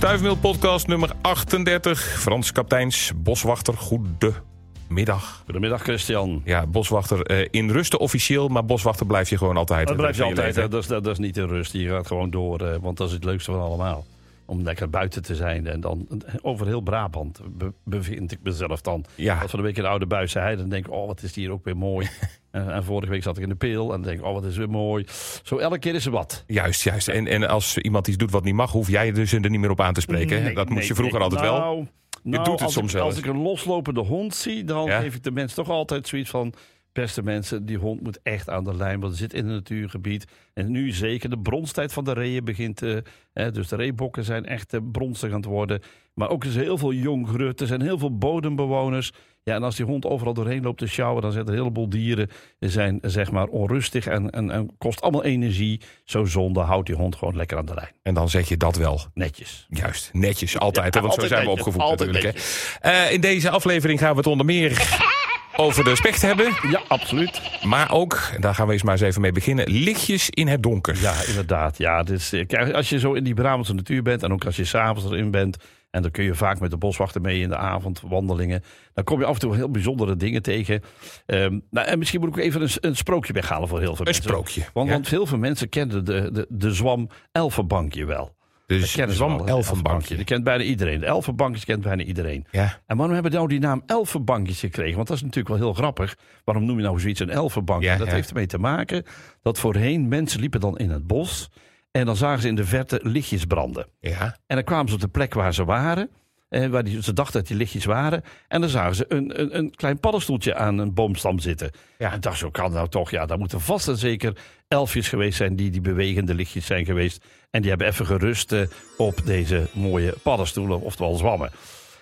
Stuifmeel podcast nummer 38. Frans Kapteins, boswachter, goedemiddag. Goedemiddag Christian. Ja, boswachter eh, in rusten officieel, maar boswachter blijf je gewoon altijd. Dat blijf je altijd, dat, is, dat, is niet in rust. Je gaat gewoon door, eh, want dat is het leukste van allemaal. Om lekker buiten te zijn. En dan over heel Brabant be- bevind ik mezelf dan. Ja. Als van de week in de Oude Buis zei, dan denk ik, oh wat is hier ook weer mooi. En, vorige week zat ik in de Peel en denk oh wat is weer mooi. Zo elke keer is er wat. Juist, juist. En, en als iemand iets doet wat niet mag, hoef jij je dus er niet meer op aan te spreken. Nee, dat moest je vroeger nee. altijd wel. Nou, nou, doet het als soms wel Als ik een loslopende hond zie, dan Ja? geef ik de mensen toch altijd zoiets van... Beste mensen, die hond moet echt aan de lijn, want het zit in een natuurgebied. En nu zeker de bronstijd van de reeën begint. eh, hè, dus de reebokken zijn echt eh, bronstig aan het worden. Maar ook is heel veel jong grut. Er zijn heel veel bodembewoners. Ja, en als die hond overal doorheen loopt te sjouwen, dan zijn er een heleboel dieren. Die zijn zeg maar onrustig en, en, en kost allemaal energie. Zo zonde, houdt die hond gewoon lekker aan de lijn. En dan zeg je dat wel. Netjes. Juist, netjes, altijd. hè, want zo zijn we opgevoed natuurlijk. Hè. Eh, in deze aflevering gaan we het onder meer over de specht hebben. Ja, absoluut. Maar ook, daar gaan we eens maar eens even mee beginnen, lichtjes in het donker. Ja, inderdaad. Ja, dus, eh, als je zo in die Brabantse natuur bent en ook als je s'avonds erin bent. En dan kun je vaak met de boswachter mee in de avondwandelingen. Dan kom je af en toe heel bijzondere dingen tegen. Ehm, nou, en misschien moet ik even een, een sprookje weghalen voor heel veel Een mensen. sprookje. Want, ja. want heel veel mensen kennen de, de, de zwam elfenbankje wel. Dus Dat zwam wel, elfenbankje. Dat kent bijna iedereen. De elfenbankjes kent bijna iedereen. Ja. En waarom hebben we nou die naam elfenbankjes gekregen? Want dat is natuurlijk wel heel grappig. Waarom noem je nou zoiets een elfenbankje? Ja, dat ja. heeft ermee te maken dat voorheen mensen liepen dan in het bos. En dan zagen ze in de verte lichtjes branden. Ja. En dan kwamen ze op de plek waar ze waren. Eh, waar die, ze dachten dat die lichtjes waren. En dan zagen ze een, een, een klein paddenstoeltje aan een boomstam zitten. Ja. En dacht zo kan nou toch. Ja, daar moeten vast en zeker elfjes geweest zijn die die bewegende lichtjes zijn geweest. En die hebben even gerust eh, op deze mooie paddenstoelen, oftewel zwammen.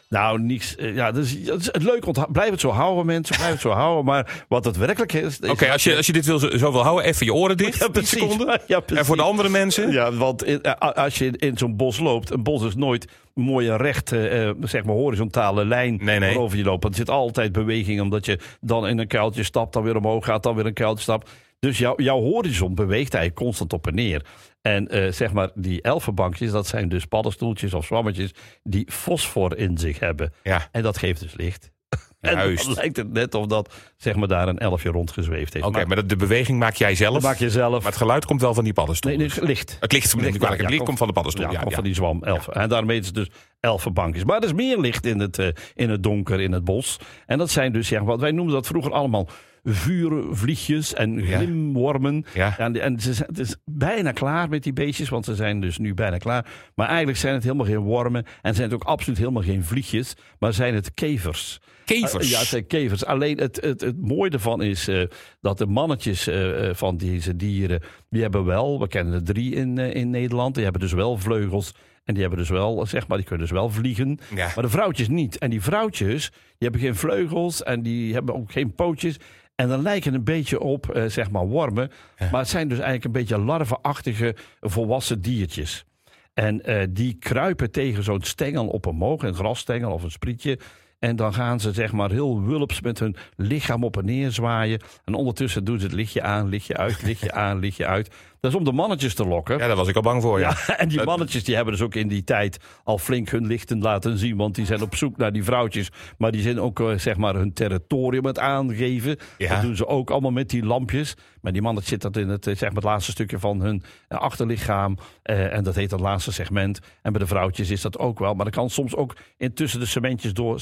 Nou, niets. eh, ja, is het leuk. Blijf het zo houden, mensen. Blijf het zo houden. Maar wat het werkelijk is. Oké, als, je, als je dit wil, zo wil houden, even je oren dicht. Ja, 10 precies. seconden. Ja, En precies. voor de andere mensen? Ja, want in- eh, als je in, in zo'n bos loopt, een bos is nooit een mooie rechte, eh, zeg maar horizontale lijn Nee, nee. waarover je loopt. Want er zit altijd beweging, omdat je dan in een kuiltje stapt, dan weer omhoog gaat, dan weer een kuiltje stapt. Dus jouw jouw horizon beweegt eigenlijk constant op en neer. En eh, zeg maar, die elfenbankjes, dat zijn dus paddenstoeltjes of zwammetjes die fosfor in zich hebben. Ja. En dat geeft dus licht. En Juist. dan lijkt het net of dat zeg maar, daar een elfje rondgezweefd heeft. Oké, maar de beweging maak jij zelf. dat maak je zelf. Maar het geluid komt wel van die paddenstoel. Nee, nee, licht. Het licht, het ja, licht komt van de paddenstoel. Ja, Ja, komt ja. van die zwam. Elf. En daarmee is het dus elfenbankjes. Maar er is meer licht in het, eh, in het donker, in het bos. En dat zijn dus, ja, wat wij noemden dat vroeger allemaal vuurvliegjes en glimwormen. Ja. En, en ze zijn, het is bijna klaar met die beestjes, want ze zijn dus nu bijna klaar. Maar eigenlijk zijn het helemaal geen wormen en zijn het ook absoluut helemaal geen vliegjes, maar zijn het kevers. Kevers. Ja, het zijn kevers. Alleen het, het, het mooie ervan is eh, dat de mannetjes eh, eh, van deze dieren, die hebben wel, we kennen er drie in, eh, in Nederland, die hebben dus wel vleugels. En die hebben dus wel, zeg maar, die kunnen dus wel vliegen. Ja. Maar de vrouwtjes niet. En die vrouwtjes, die hebben geen vleugels en die hebben ook geen pootjes. En dan lijken een beetje op, eh, zeg maar, wormen. Maar het zijn dus eigenlijk een beetje larvenachtige volwassen diertjes. En eh, die kruipen tegen zo'n stengel op omhoog, een grasstengel of een sprietje. En dan gaan ze zeg maar heel wulps met hun lichaam op en neer zwaaien. En ondertussen doen ze het lichtje aan, lichtje uit, lichtje aan, lichtje uit. Dat is om de mannetjes te lokken. Ja, daar was ik al bang voor, ja. Ja, en die mannetjes die hebben dus ook in die tijd al flink hun lichten laten zien. Want die zijn op zoek naar die vrouwtjes. Maar die zijn ook eh, zeg maar hun territorium aan het aangeven. Ja. Dat doen ze ook allemaal met die lampjes. Maar die mannetjes zitten dat in het, eh, zeg maar het laatste stukje van hun eh, achterlichaam. Eh, en dat heet het laatste segment. En bij de vrouwtjes is dat ook wel. Maar dat kan soms ook intussen de cementjes door,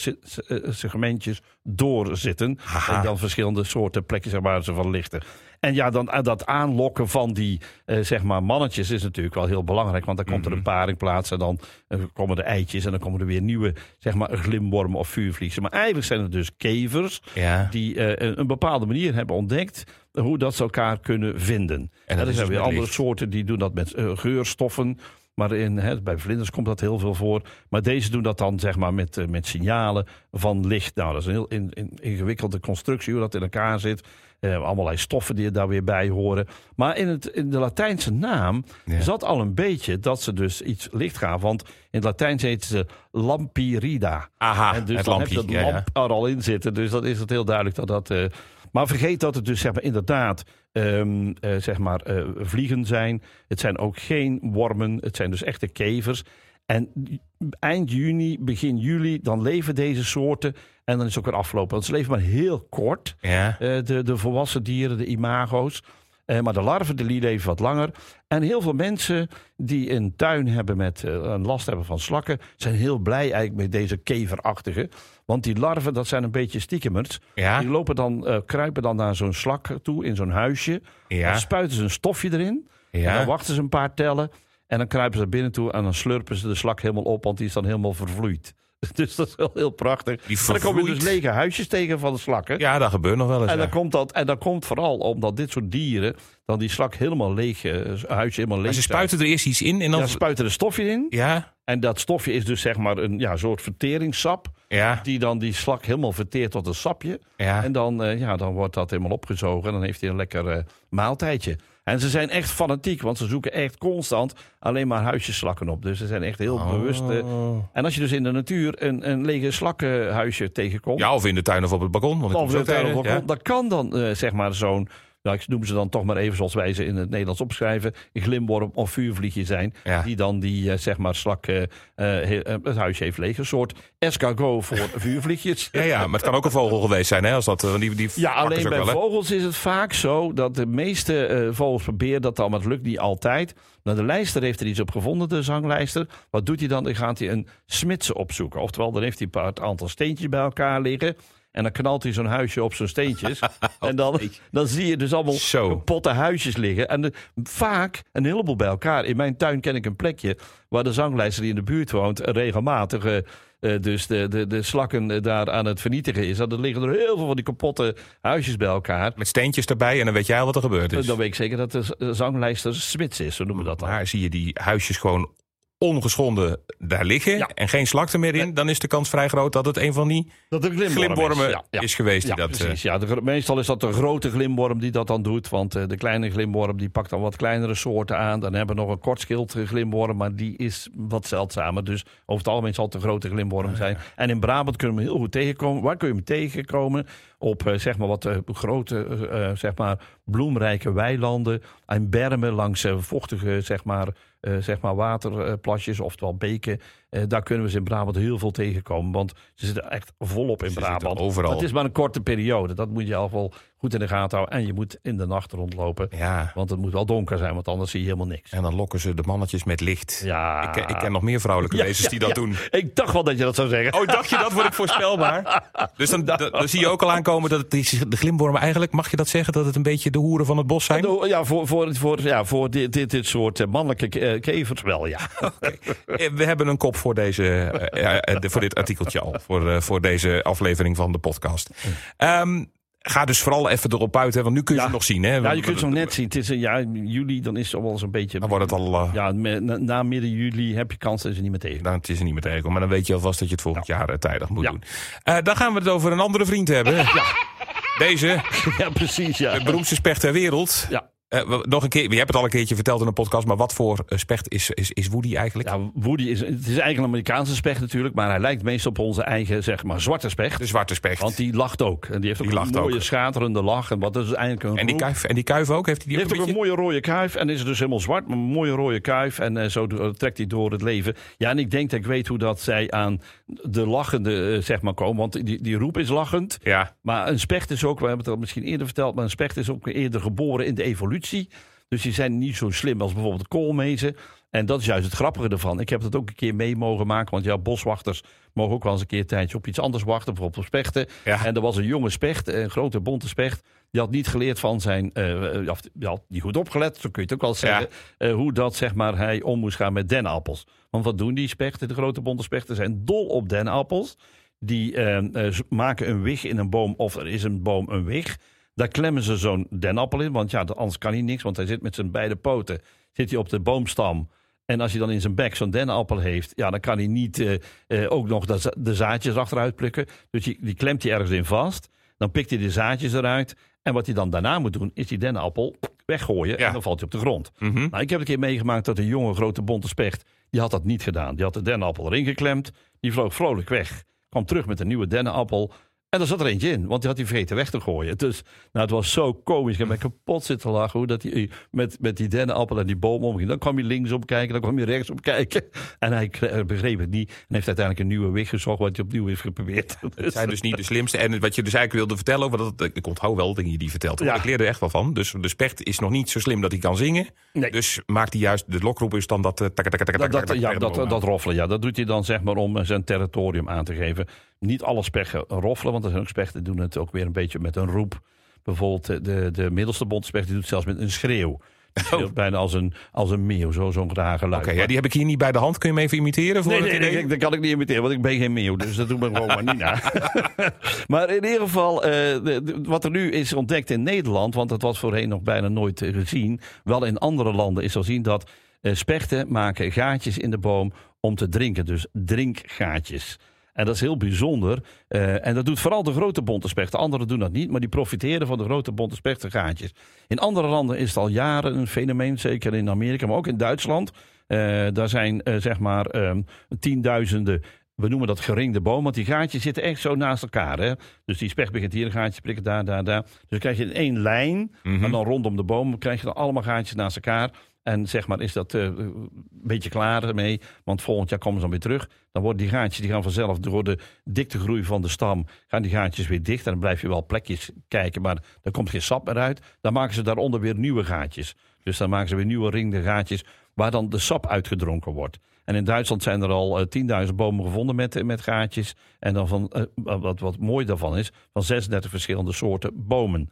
segmentjes doorzitten. En dan verschillende soorten plekjes waar ze van lichten. En ja, dan eh, dat aanlokken van die eh, zeg maar mannetjes is natuurlijk wel heel belangrijk. Want dan komt Mhm. er een paring plaats en dan eh, komen er eitjes en dan komen er weer nieuwe zeg maar glimwormen of vuurvliegen. Maar eigenlijk zijn het dus kevers Ja. die een, een bepaalde manier hebben ontdekt hoe dat ze elkaar kunnen vinden. En, dat er is zijn dus weer andere licht. soorten die doen dat met geurstoffen. Maar in, hè, bij vlinders komt dat heel veel voor. Maar deze doen dat dan zeg maar met, met signalen van licht. Nou, dat is een heel in, in- ingewikkelde constructie hoe dat in elkaar zit. Eh, allerlei stoffen die er daar weer bij horen. Maar in, het, in de Latijnse naam Ja. zat al een beetje dat ze dus iets licht gaan. Want in het Latijns heten ze lampirida. Aha, en dus het dan lampje. heb je ja. lamp er al in zitten. Dus dan is het heel duidelijk dat dat... eh, maar vergeet dat het dus zeg maar, inderdaad ehm, eh, zeg maar, vliegen zijn. Het zijn ook geen wormen. Het zijn dus echte kevers. En eind juni, begin juli, dan leven deze soorten. En dan is het ook weer afgelopen. Want ze leven maar heel kort. Ja. Eh, de, de volwassen dieren, de imago's. Eh, maar de larven, die leven wat langer. En heel veel mensen die een tuin hebben met eh, een last hebben van slakken, zijn heel blij eigenlijk met deze keverachtige. Want die larven, dat zijn een beetje stiekemers. Ja. Die lopen dan, eh, kruipen dan naar zo'n slak toe in zo'n huisje. Ja. Dan spuiten ze een stofje erin. En dan wachten ze een paar tellen. En dan kruipen ze er binnen toe en dan slurpen ze de slak helemaal op, want die is dan helemaal vervloeid. Dus dat is wel heel prachtig. Die En dan kom je dus lege huisjes tegen van de slakken. ja, dat gebeurt nog wel eens. En ja. dan, komt dat, en dan komt vooral omdat dit soort dieren dan die slak helemaal leeg, eh, huisje helemaal leeg ze spuiten er eerst iets in en dan... Ja, ze spuiten er stofje in. Ja, En dat stofje is dus zeg maar een ja, soort verteringssap. ja, Die dan die slak helemaal verteert tot een sapje. ja. En dan, eh, ja, dan wordt dat helemaal opgezogen. En dan heeft hij een lekker eh, maaltijdje. En ze zijn echt fanatiek, want ze zoeken echt constant alleen maar huisjeslakken op. Dus ze zijn echt heel bewust. eh. Oh. En als je dus in de natuur een, een lege slakkenhuisje tegenkomt. Ja, of in de tuin of op het balkon. Want Of zo het tuin of ja. balkon, Dat kan dan eh, zeg maar zo'n, ik noem ze dan toch maar even zoals wij ze in het Nederlands opschrijven, een glimworm of vuurvliegje zijn. Ja. Die dan die eh, zeg maar slak eh, eh, he- het huisje heeft leeg. Een soort escargot voor vuurvliegjes. Ja, ja, maar het kan ook een vogel geweest zijn, hè? Als dat, die, die Ja, alleen bij wel, vogels is het vaak zo dat de meeste vogels proberen dat dan, maar het lukt niet altijd. Nou, de lijster heeft er iets op gevonden, de zanglijster. Wat doet hij dan? Dan gaat hij een smidse opzoeken. Oftewel, dan heeft hij een paar aantal steentjes bij elkaar liggen. En dan knalt hij zo'n huisje op zijn steentjes. en dan, dan zie je dus allemaal Zo. kapotte huisjes liggen. En de- vaak een heleboel bij elkaar. In mijn tuin ken ik een plekje waar de zanglijster die in de buurt woont... regelmatig eh, eh, dus de, de, de slakken eh, daar aan het vernietigen is. En er liggen er heel veel van die kapotte huisjes bij elkaar. Met steentjes erbij en dan weet jij al wat er gebeurd is. Dan weet ik zeker dat de zanglijster Smits is, zo noemen we dat dan. Maar zie je die huisjes gewoon ongeschonden daar liggen Ja. en geen slak er meer in, dan is de kans vrij groot dat het een van die Dat glimwormen is geweest Ja, die dat... eh, precies. Ja, de, meestal is dat de grote glimworm die dat dan doet. Want eh, de kleine glimworm die pakt dan wat kleinere soorten aan. Dan hebben we nog een kortschild glimworm, maar die is wat zeldzamer. Dus over het algemeen zal het een grote glimworm zijn. En in Brabant kunnen we hem heel goed tegenkomen. Waar kun je hem tegenkomen? Op eh, zeg maar wat grote, zeg maar bloemrijke weilanden. En bermen langs vochtige zeg maar, zeg maar waterplasjes, oftewel beken. Eh, daar kunnen we ze in Brabant heel veel tegenkomen. Want ze zitten echt volop in Ze Brabant. overal. Is maar een korte periode. Dat moet je al wel goed in de gaten houden. En je moet in de nacht rondlopen. ja, Want het moet wel donker zijn, want anders zie je helemaal niks. en dan lokken ze de mannetjes met licht. Ja. Ik, ken- ik ken nog meer vrouwelijke Ja, wezens die dat doen. Ik dacht wel dat je dat zou zeggen. Oh, dacht je dat? Word ik voorspelbaar? Dus dan, dan, dan zie je ook al aankomen dat het, de glimwormen eigenlijk, mag je dat zeggen, dat het een beetje de hoeren van het bos zijn? Ja, voor, voor, voor, ja, voor dit, dit, dit soort mannelijke eh, kevers wel, ja. Eh, We hebben een kop voor, deze, eh, ja, eh, de- voor dit artikeltje al. Voor, eh, voor deze aflevering van de podcast. Ehm, ga dus vooral even erop uit, hè, want nu kun je Ja. ze nog zien. Hè? Ja, je kunt zo net zien. Het is ja, juli, dan is het al wel eens een beetje... Dan wordt het al... eh, Ja, na, na midden juli heb je kans dat ze niet meer tegen. Nou, het is er niet meer tegen, maar dan weet je alvast dat je het volgend jaar eh, tijdig moet Ja. doen. Eh, dan gaan we het over een andere vriend hebben. Ja. Deze, Ja, precies, ja. de beroemdste specht ter wereld. Ja. Eh, nog een keer, je hebt het al een keertje verteld in een podcast, maar wat voor eh, specht is, is, is Woody eigenlijk? Ja, Woody is, het is eigenlijk een Amerikaanse specht natuurlijk, maar hij lijkt meest op onze eigen, zeg maar, zwarte specht. De zwarte specht. Want die lacht ook. En die heeft ook Die een mooie ook. schaterende lach. En wat is eigenlijk een en, die kuif, en die kuif ook? Heeft hij die, Die ook heeft ook een een beetje? mooie rode kuif en is dus helemaal zwart, maar een mooie rode kuif. En eh, zo trekt hij door het leven. Ja, en ik denk dat ik weet hoe dat zij aan de lachende, zeg maar, komen. Want die, die roep is lachend. Ja, Maar een specht is ook, we hebben het al misschien eerder verteld, maar een specht is ook eerder geboren in de evolutie. Dus die zijn niet zo slim als bijvoorbeeld de koolmezen. En dat is juist het grappige ervan. Ik heb dat ook een keer mee mogen maken. Want ja, boswachters mogen ook wel eens een keer een tijdje op iets anders wachten. Bijvoorbeeld op spechten. Ja. En er was een jonge specht, een grote bonte specht. Die had niet geleerd van zijn, eh, of die had niet goed opgelet, zo kun je het ook wel zeggen. eh, hoe dat zeg maar hij om moest gaan met dennenappels. Want wat doen die spechten, de grote bonte spechten, zijn dol op dennenappels. Die eh, eh, maken een wig in een boom, of er is een boom een wig. Daar klemmen ze zo'n denappel in, want ja, anders kan hij niks. Want hij zit met zijn beide poten zit hij op de boomstam. En als hij dan in zijn bek zo'n dennenappel heeft, ja, dan kan hij niet eh, eh, ook nog de, za- de zaadjes achteruit plukken. Dus die, die klemt hij ergens in vast. Dan pikt hij de zaadjes eruit. En wat hij dan daarna moet doen, is die dennenappel weggooien. Ja. En dan valt hij op de grond. Mhm. Nou, ik heb een keer meegemaakt dat een jonge grote bonte specht, die had dat niet gedaan. Die had de dennenappel erin geklemd, die vloog vrolijk weg. Kwam terug met een nieuwe dennenappel. En daar zat er eentje in, want die had hij vergeten weg te gooien. Dus nou, het was zo komisch. Ik heb me kapot zitten lachen hoe dat hij met, met die dennenappel en die boom omging. Dan kwam hij linksom kijken, dan kwam hij rechtsom kijken. En hij begreep het niet. En heeft uiteindelijk een nieuwe weg gezocht, wat hij opnieuw heeft geprobeerd. Het zijn dus niet de slimste. En wat je dus eigenlijk wilde vertellen over dat. Ik onthoud wel dingen die hij vertelt. Ja. Ik leerde er echt wel van. Dus de specht is nog niet zo slim dat hij kan zingen. Nee. Dus maakt hij juist. De lokroep is dan dat. Ja, dat, dat roffelen. Ja, dat doet hij dan zeg maar om zijn territorium aan te geven. Niet alle spechten roffelen, want er zijn ook spechten die doen het ook weer een beetje met een roep. Bijvoorbeeld de, de middelste bontspecht die doet het zelfs met een schreeuw. Oh. Bijna als een, als een meeuw, zo'n zo grage luid. Oké, ja, die heb ik hier niet bij de hand. Kun je hem even imiteren? Voor nee, nee, nee, dat kan ik niet imiteren, want ik ben geen meeuw. Dus dat doe ik gewoon maar niet na. maar in ieder geval, uh, de, wat er nu is ontdekt in Nederland... want dat was voorheen nog bijna nooit gezien... wel in andere landen is al zien dat uh, spechten maken gaatjes in de boom om te drinken. Dus drinkgaatjes. En dat is heel bijzonder. Uh, en dat doet vooral de grote bonte spechten. Anderen doen dat niet, maar die profiteren van de grote bonte spechtengaatjes. In andere landen is het al jaren een fenomeen, zeker in Amerika, maar ook in Duitsland. Uh, daar zijn uh, zeg maar um, tienduizenden we noemen dat geringde boom, want die gaatjes zitten echt zo naast elkaar. Hè? Dus die specht begint hier een gaatje prikken, daar, daar, daar. Dus dan krijg je in één lijn, mm -hmm. en dan rondom de boom krijg je dan allemaal gaatjes naast elkaar. En zeg maar, is dat uh, een beetje klaar ermee? Want volgend jaar komen ze dan weer terug. Dan worden die gaatjes die gaan vanzelf door de diktegroei van de stam. gaan die gaatjes weer dicht. En dan blijf je wel plekjes kijken, maar er komt geen sap meer uit. Dan maken ze daaronder weer nieuwe gaatjes. Dus dan maken ze weer nieuwe ringde gaatjes. waar dan de sap uitgedronken wordt. En in Duitsland zijn er al uh, 10.000 bomen gevonden met, met gaatjes. En dan van, uh, wat, wat mooi daarvan is, van 36 verschillende soorten bomen.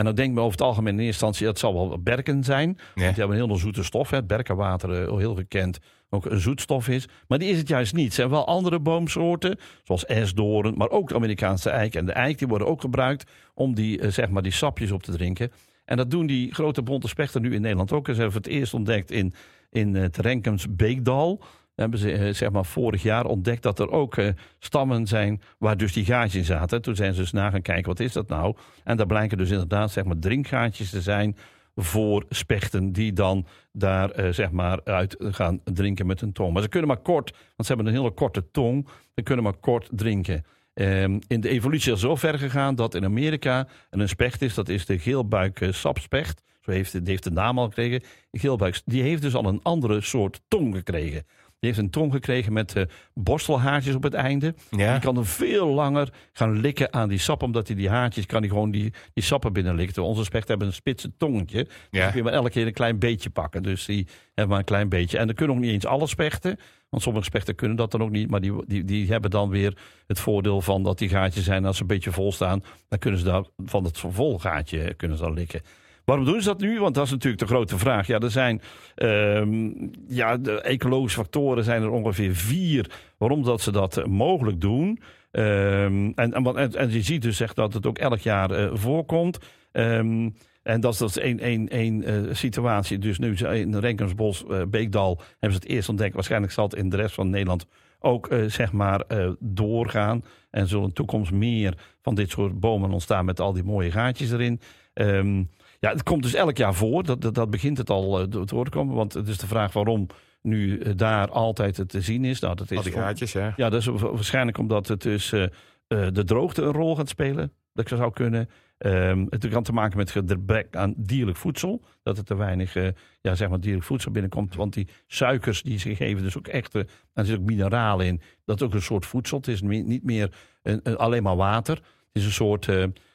En dan denk ik over het algemeen in eerste instantie, dat zal wel berken zijn. Ja. Want die hebben een heel zoete stof. Hè. Berkenwater, eh, heel gekend, ook een zoetstof is. Maar die is het juist niet. Er zijn wel andere boomsoorten, zoals esdoorn, maar ook de Amerikaanse eik. En de eik die worden ook gebruikt om die, eh, zeg maar die sapjes op te drinken. En dat doen die grote bonte spechten nu in Nederland ook. Ze hebben het eerst ontdekt in, in het Renkens Beekdal hebben ze eh, zeg maar vorig jaar ontdekt dat er ook uh, stammen zijn waar dus die gaatjes in zaten. Toen zijn ze dus na gaan kijken, wat is dat nou? En daar blijken dus inderdaad zeg maar drinkgaatjes te zijn voor spechten die dan daar uh, zeg maar uit gaan drinken met hun tong. Maar ze kunnen maar kort, want ze hebben een hele korte tong, ze kunnen maar kort drinken. Um, in de evolutie is zo ver gegaan dat in Amerika een specht is, dat is de geelbuik sapspecht. Zo heeft, die heeft de naam al gekregen. Geelbuik, die heeft dus al een andere soort tong gekregen. Die heeft een tong gekregen met uh, borstelhaartjes op het einde. Die kan dan veel langer gaan likken aan die sap. Omdat hij die haartjes kan hij gewoon die, die sappen binnenlikken. Onze spechten hebben een spitse tongetje. Dus ja. kun je maar elke keer een klein beetje pakken. Dus die hebben maar een klein beetje. En dan kunnen ook niet eens alle spechten. Want sommige spechten kunnen dat dan ook niet. Maar die, die, die hebben dan weer het voordeel van dat die gaatjes zijn. Als ze een beetje vol staan, dan kunnen ze daar van het vol gaatje kunnen ze dan likken. Waarom doen ze dat nu? Want dat is natuurlijk de grote vraag. Ja, er zijn um, ja, de ecologische factoren zijn er ongeveer vier waarom dat ze dat mogelijk doen. Um, en, en, en, je ziet dus echt dat het ook elk jaar uh, voorkomt. Um, en dat is, dat één, uh, situatie. Dus nu in Renkensbos, uh, Beekdal hebben ze het eerst ontdekt. Waarschijnlijk zal het in de rest van Nederland ook zeg maar doorgaan. En zullen in de toekomst meer van dit soort bomen ontstaan met al die mooie gaatjes erin. Um, ja, het komt dus elk jaar voor. Dat, dat, dat begint het al uh, te worden komen. Want het is de vraag waarom nu uh, daar altijd het te zien is. Nou, dat is al die gaatjes, ja. Ja, dat is waarschijnlijk omdat het dus uh, de droogte een rol gaat spelen. Dat zou kunnen. Um, het kan te maken met gebrek aan dierlijk voedsel. Dat er te weinig ja, zeg maar dierlijk voedsel binnenkomt. Want die suikers die ze geven, dus ook echte. Er zit ook mineralen in. Dat is ook een soort voedsel. Het is niet meer een, een, alleen maar water. Het is een soort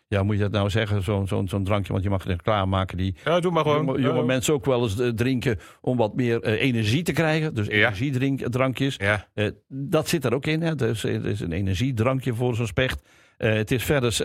ja, moet je dat nou zeggen, zo'n zo'n zo'n drankje, want je mag het klaarmaken. Die ja, doe maar gewoon. Jonge, jonge mensen ook wel eens uh, drinken om wat meer uh, energie te krijgen. Dus energiedrankjes. Ja. Uh, dat zit er ook in. Hè. Dus er is een energiedrankje voor zo'n specht. het is verder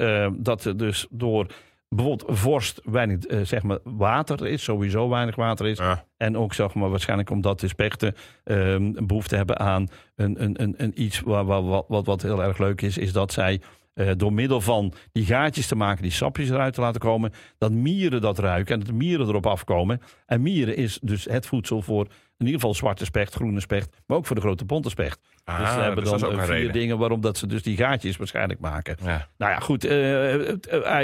dat er dus door bijvoorbeeld vorst weinig zeg maar water is, sowieso weinig water is. Ja. En ook zeg maar waarschijnlijk omdat de spechten ehm, behoefte hebben aan een, een, een, een iets waar, wat, wat, wat heel erg leuk is, is dat zij uh, door middel van die gaatjes te maken, die sapjes eruit te laten komen, dat mieren dat ruiken en dat mieren erop afkomen. En mieren is dus het voedsel voor in ieder geval zwarte specht, groene specht, maar ook voor de grote bonte specht. Ah, dus ze hebben dus dan vier reden. dingen waarom dat ze dus die gaatjes waarschijnlijk maken. Ja. Nou ja, goed. Uh,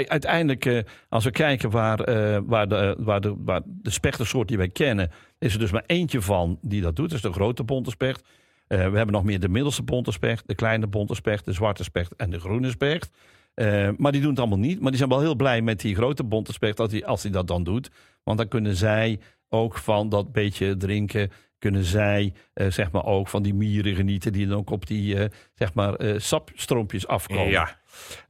uiteindelijk, uh, als we kijken waar, waar, de, waar, de, waar de spechtersoort die wij kennen, is er dus maar eentje van die dat doet. Dat is de grote bonte specht. Uh, we hebben nog meer de middelste bontespecht, de kleine bontespecht, de zwarte specht en de groene specht. Eh, maar die doen het allemaal niet. Maar die zijn wel heel blij met die grote bontenspecht als hij als die dat dan doet. Want dan kunnen zij ook van dat beetje drinken kunnen zij eh, zeg maar ook van die mieren genieten die dan ook op die eh, zeg maar eh, sapstroompjes afkomen. Ja.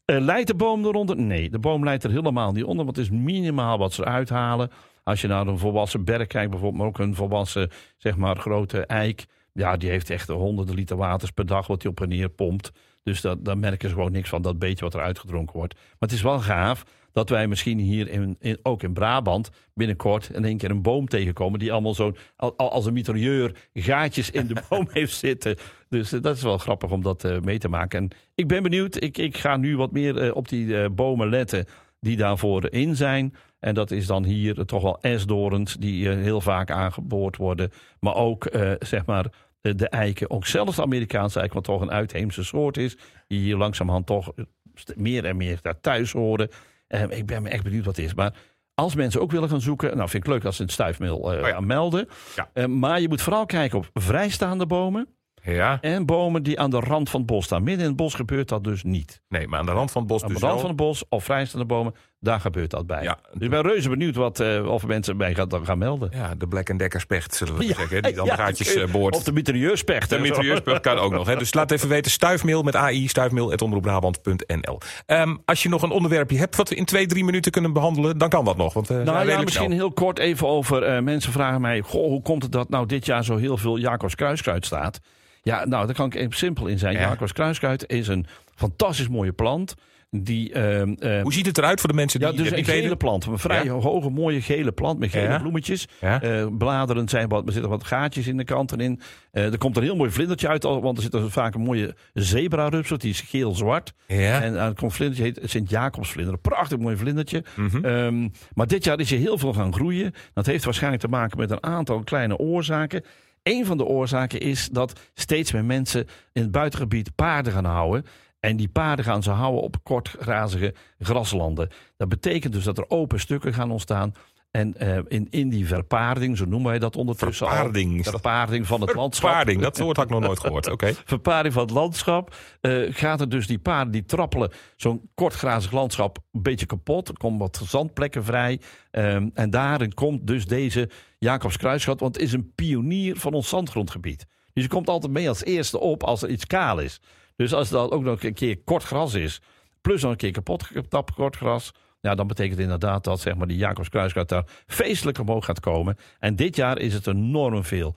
Eh, leidt de boom eronder? Nee, de boom leidt er helemaal niet onder, want het is minimaal wat ze eruit halen. Als je naar een volwassen berk kijkt, bijvoorbeeld, maar ook een volwassen zeg maar grote eik, ja, die heeft echt honderden liter waters per dag wat hij op en neer pompt. Dus dat, daar merken ze gewoon niks van, dat beetje wat er uitgedronken wordt. Maar het is wel gaaf dat wij misschien hier in, in, ook in Brabant binnenkort in één keer een boom tegenkomen die allemaal zo'n al- al- als een mitrailleur gaatjes in de boom heeft zitten. Dus eh, dat is wel grappig om dat eh, mee te maken. En ik ben benieuwd. Ik, ik ga nu wat meer eh, op die bomen letten die daarvoor in zijn. En dat is dan hier toch wel esdorens die heel vaak aangeboord worden. Maar ook eh, zeg maar de eiken. Ook zelfs de Amerikaanse eik, wat toch een uitheemse soort is. Die hier langzamerhand toch eh, meer en meer daar thuis horen. Eh, ik ben me echt benieuwd wat het is. Maar als mensen ook willen gaan zoeken, nou vind ik leuk als ze het stuifmeel eh, ja. aan melden. Ja. Eh, maar je moet vooral kijken op vrijstaande bomen Ja. en bomen die aan de rand van het bos staan. Midden in het bos gebeurt dat dus niet. Nee, maar aan de rand van het bos Aan dus de rand wel. van het bos of vrijstaande bomen, daar gebeurt dat bij. Ja. Dus ik ben reuze benieuwd wat, eh, of mensen bij gaan, gaan melden. Ja, de Black Decker specht, zullen we Ja, zeggen. Die dan ja, gaatjes eh, boort. Of de mitrailleurspecht. De mitrailleurspecht kan ook nog. Hè. Dus laat even weten. Stuifmail met AI. Stuifmail.omroepbrabant.nl Ehm Als je nog een onderwerpje hebt wat we in twee, drie minuten kunnen behandelen, dan kan dat nog. Want, zijn Nou ja, misschien snel. heel kort even over. mensen vragen mij: Goh, hoe komt het dat nou dit jaar zo heel veel Jacobs kruiskruid staat? Ja, nou, daar kan ik even simpel in zijn. Ja. Jacobs kruiskruid is een fantastisch mooie plant. Die, ehm, ehm, Hoe ziet het eruit voor de mensen die ja, dus een gele weten? plant. Een vrij Ja. hoge, mooie gele plant met gele Ja. bloemetjes. Eh, bladeren zijn wat, er zitten wat gaatjes in de kanten in. Eh, er komt een heel mooi vlindertje uit, want er zit er vaak een mooie zebra-rupsel. Die is geel-zwart. Ja. En het komt vlindertje heet Sint-Jacobsvlinder. Een prachtig mooi vlindertje. Mhm. Ehm, maar dit jaar is hij heel veel gaan groeien. Dat heeft waarschijnlijk te maken met een aantal kleine oorzaken. Een van de oorzaken is dat steeds meer mensen in het buitengebied paarden gaan houden. En die paarden gaan ze houden op kortgrazige graslanden. Dat betekent dus dat er open stukken gaan ontstaan. En eh, in, in die verpaarding, zo noemen wij dat ondertussen Verpaarding. al. Verpaarding van het landschap. Paarding, dat woord had ik nog nooit gehoord. Oké. Verpaarding van het landschap. eh, gaat er dus die paarden die trappelen zo'n kortgrazig landschap een beetje kapot. Er komen wat zandplekken vrij. Ehm, en daarin komt dus deze Jacobs Kruisgat, want het is een pionier van ons zandgrondgebied. Dus je komt altijd mee als eerste op als er iets kaal is. Dus als dat ook nog een keer kort gras is, plus nog een keer kapot getapt kort gras. Ja, dan betekent inderdaad dat zeg maar, die Jacobs Kruisgat daar feestelijk omhoog gaat komen. En dit jaar is het enorm veel.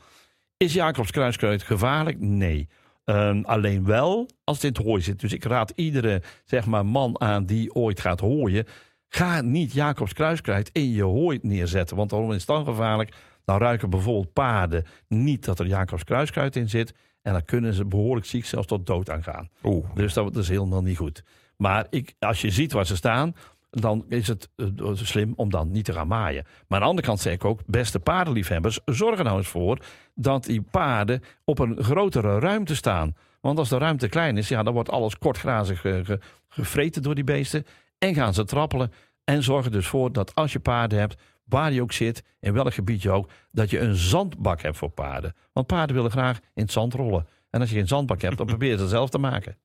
Is Jacobs Kruiskruid gevaarlijk? Nee. Ehm, alleen wel als het in hooi zit. Dus ik raad iedere zeg maar, man aan die ooit gaat hooien. Ga niet Jacobs Kruiskruid in je hooi neerzetten. Want dan is het dan gevaarlijk. Dan ruiken bijvoorbeeld paarden niet dat er Jacobs Kruiskruid in zit. En dan kunnen ze behoorlijk ziek zelfs tot dood aangaan. Oeh. Dus dat is helemaal niet goed. Maar ik, als je ziet waar ze staan, dan is het eh, slim om dan niet te gaan maaien. Maar aan de andere kant zeg ik ook, beste paardenliefhebbers, zorg er nou eens voor dat die paarden op een grotere ruimte staan. Want als de ruimte klein is, ja, dan wordt alles kortgrazig eh, ge- gevreten door die beesten. En gaan ze trappelen. En zorg er dus voor dat als je paarden hebt, waar je ook zit, in welk gebied je ook, dat je een zandbak hebt voor paarden. Want paarden willen graag in het zand rollen. En als je geen zandbak hebt, dan probeer je het zelf te maken.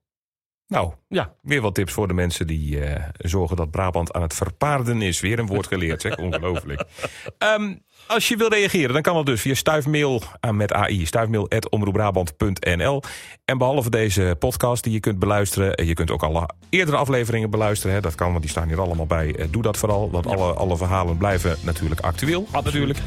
Nou, Ja, weer wat tips voor de mensen die eh, zorgen dat Brabant aan het verpaarden is. Weer een woord geleerd, zeg. Ongelooflijk. Ehm, als je wil reageren, dan kan dat dus via stuifmail aan met AI. Stuifmail.omroepbrabant.nl En behalve deze podcast die je kunt beluisteren... eh, je kunt ook alle eerdere afleveringen beluisteren. Hè, dat kan, want die staan hier allemaal bij. Eh, doe dat vooral, want alle, alle verhalen blijven natuurlijk actueel. Natuurlijk.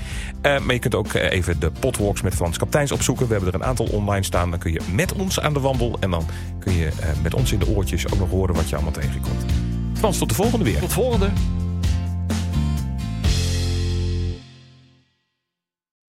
Eh, maar je kunt ook eh, even de potwalks met Frans Kapteins opzoeken. We hebben er een aantal online staan. Dan kun je met ons aan de wandel. En dan kun je eh, met in de oortjes ook nog horen wat je allemaal tegenkomt. Frans, tot de volgende weer. tot volgende.